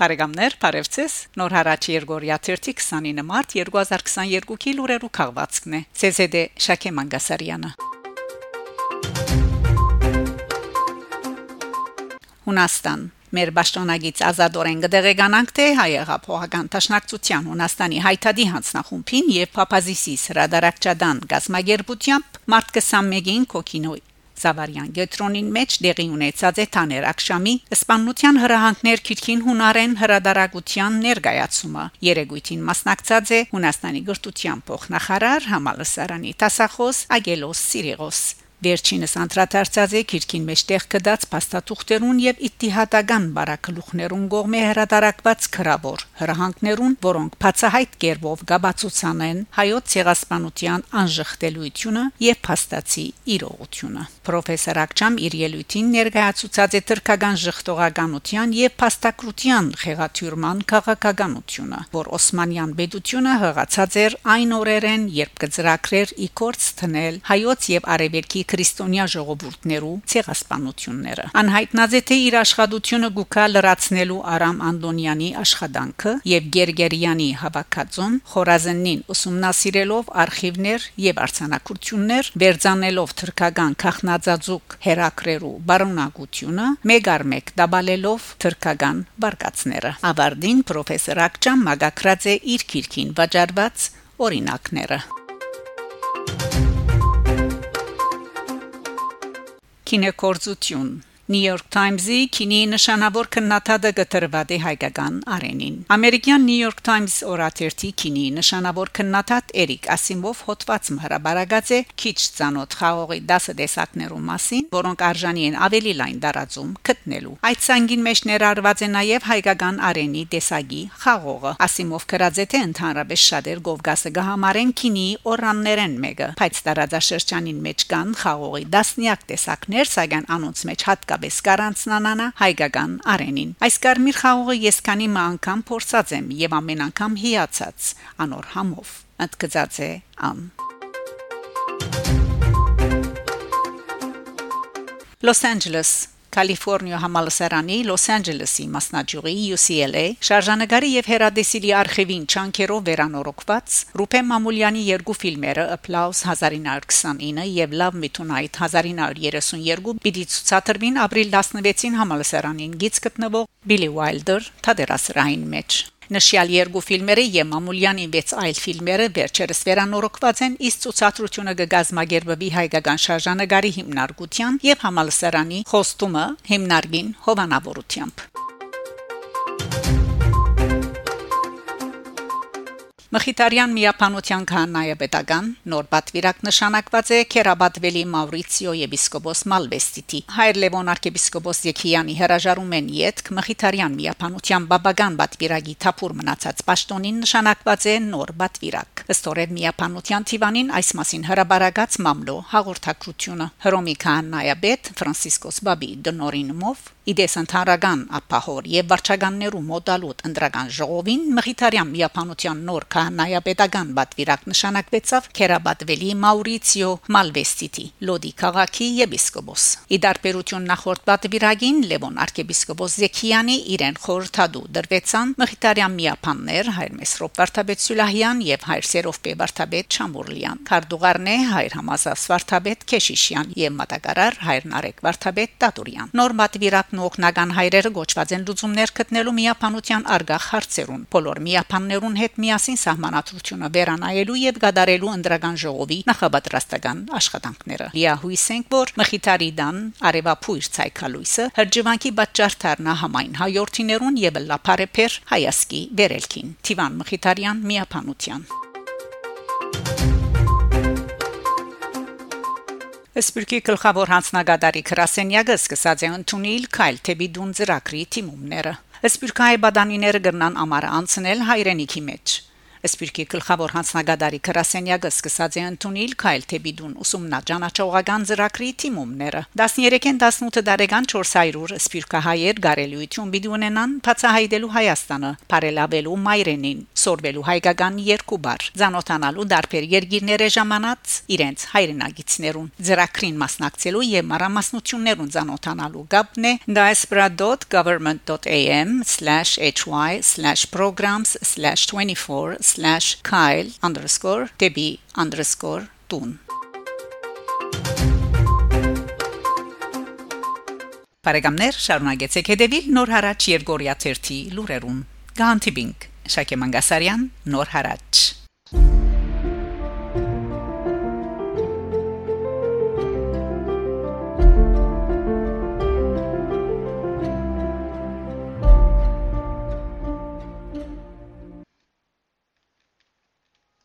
Բարեկամներ, Բարևցես։ Նոր հարաճ Երգորիա 29 մարտ 2022-ի լուրերու քաղվածքն է։ ՑՍԴ Շակե Մանգասարյանը։ Հունաստան Մեր ճշտոնագից Ազադորեն գդեգանանք թե հայեղափոխական տաշնակցության Հունաստանի հայտարարի հանձնախումբին եւ Փափազիսիս հրադարակչադան գազմագերբությամբ մարտ 21-ին Կոկինոյ Զավարյան գետրոնին մեջ դեղի ունեցած է Թաներ Ակշամի սպանության հրահանգներ քիրքին հունարեն հրադարագության ներկայացումը երեգույթին մասնակցած է Հունաստանի գրթության փոխնախարար համալսարանի տասախոս Ագելոս Սիրիգոս Վերջինս անդրադարձած է քիրքին մեջտեղ կդած փաստաթուղթերուն եւ իթիհադական բարակլուխներուն գողմե հրատարակված քրավոր հրահանգներուն, որոնք բացահայտ կերպով գաբացուցան են հայոց ցեղասպանության անժխտելիությունը եւ փաստացի իրողությունը։ Պրոֆեսոր Ակչամ իր ելույթին ներկայացուցած է թրքական ժխտողականության եւ փաստակրության խեղաթյուրման քաղաքականությունը, որ Օսմանյան պետությունը հղացած էր այն օրերեն, երբ կծրակրեր ի կորց տնել հայոց եւ արևելքի քրիստոնյա ժողովուրդներու ցեղասպանությունները անհայտնած է թե իր աշխատությունը գուկա լրացնելու Արամ Անդոնյանի աշխատանքը եւ Գերգերյանի հավաքածուն խորազենին ուսումնասիրելով արխիվներ եւ արցանակություններ վերցանելով թրկական քախնածածուկ հերակրերու բարոնակությունը մեկ առ մեկ դաբալելով թրկական բարգացները ավարդին պրոֆեսոր Ակչամ մագակրած է իր քիրքին վաճառված օրինակները Կինեկորձություն New York Times-ի քինի նշանավոր քննադատը գտրված է հայկական արենին։ Ամերիկյան New York Times օրաթերթի քինի նշանավոր քննադատ Էրիկ Ասիմով հոդված հրաբարացած է քիչ ցանոթ խաղողի 10 տեսակներու մասին, որոնք արժանի են ավելի լայն դարածում գտնելու։ Այդ ցանգին մեջ ներառված է նաև հայկական արենի տեսակի խաղողը։ Ասիմով գրած է թե ընդհանրապես շատեր Գովգասը գահամարեն քինի օրաններեն մեկը, բայց տարածաշրջանին մեջ կան խաղողի դասնյակ տեսակներ, սակայն անոնց մեջ հատկապես հատկապես կարանցնանանա հայկական արենին։ Այս կարմիր խաղողը ես քանի անգամ փորձած եմ եւ ամեն անգամ հիացած անոր համով։ Ընդգծած է ան։ Los Angeles Կալիֆոռնիա համալսարանի Լոս Անջելեսի մասնաճյուղի UCLA շարժանագարի եւ հերադեսիլի արխիվին չանկերով վերանորոգված Ռուփեն Մամուլյանի երկու ֆիլմերը Applause 1929 եւ Love Me Tonight 1932 պիտի ցուցադրվին ապրիլ 16-ին համալսարանին գից գտնվող Billy Wilder թատերասրահին մեջ Նշյալ երկու ֆիլմերը եւ Մամուլյանի 6 այլ ֆիլմերը վերջերս վերանորոգված են իսկ ցուցադրությունը կգազմագերբվի հայկական շարժանագարի հիմնարկության եւ համալսարանի խոստումը հիմնարկին հովանավորությամբ Մխիթարյան միապանության քահանայապետական նոր պատվիրակ նշանակված է Քերաբատվելի Մաուրիցիո եպիսկոպոս Մալվեստիտի Հայր Լևոն arczepiskopos Եկիյանի հրաժարում են յետք Մխիթարյան միապանության բաբական պատվիրակի թափուր մնացած պաշտոնին նշանակված է նոր պատվիրակ Ըստորև միապանության Տիվանին այս մասին հրաբարագած մամլո հաղորդակցությունը Հռոմի քահանայապետ Ֆրանցիսկոս Բաբի դնորինումով իդես ընդհանրական ապահոր եւ վարչականներու մոդալուտ ընդրական ժողովին Մխիթարյան միապանության նոր քահանայապետական բատվիրակ նշանակվեցավ Քերաբատվելի Մաուրիցիո Մալվեստիտի Լոդի քաղաքի եպիսկոպոս։ Իդարբերություն նախորդ բատվիրագին Լևոն arczepiskopos Զեքիյանի իրեն խորհրդադու դրվեցան Մխիթարյան միապաններ հայր Մեսրոպ Վարդապետ Սուլահյան եւ հայր Սերովպե Վարդապետ Չամուրլյան։ Կարդուղարնե հայր Համազաս Վարդապետ Քեշիշյան եւ մատակարար հայր Նարեկ Վարդապետ Տատուրյան։ Նոր բատվիրակն օգնական հայրերը գոչված են լուծումներ գտնելու միապանության արգախ հարցերուն։ Բոլոր միապաններուն հետ միասին սահմանադրությունը վերանայելու եւ գադարելու ընդրական ժողովի նախապատրաստական աշխատանքները։ Լիահույս ենք, որ Մխիթարիդան Արևապույր ցայքալույսը հրջվանքի պատճառ դառնա համայն հայորթիներուն եւ լափարեփեր հայասկի վերելքին։ Տիվան Մխիթարյան միապանության Սպիրկի գլխավոր հանձնագետարի Քրասենյակը սկսած է ընդունել քայլ թեպի դուն ծրագրի թիմումները։ Սպիրկայի բադանիները գրնան ամառը անցնել հայրենիքի մեջ։ Սպիրկի գլխավոր հանձնագետարի Կրասենյակը սկսած է ընդունել Քայլ Թեբիդուն ուսումնաճանաչողական ծրագրի թիմումները 13-ին 18 տարեկան 400 սպիրկահայեր գարելույթուն պիտի ունենան բացահայտելու Հայաստանը, բարելավելու մայրենին, սորվելու հայկական երկու բար ցանոթանալու դարբեր երկիրները ժամանած իրենց հայրենագիցներուն ծրագրին մասնակցելու եւ մարամասնություններուն ցանոթանալու գաբն է diaspora.am/hy/programs/24/kyle_debbie_tun Բարեկամներ, շարունակեցեք հետևել Նոր հարաճ Երգորիա 1-ի լուրերուն։ Գանտիբինգ Շակե Մանգասարյան Նոր հարաճ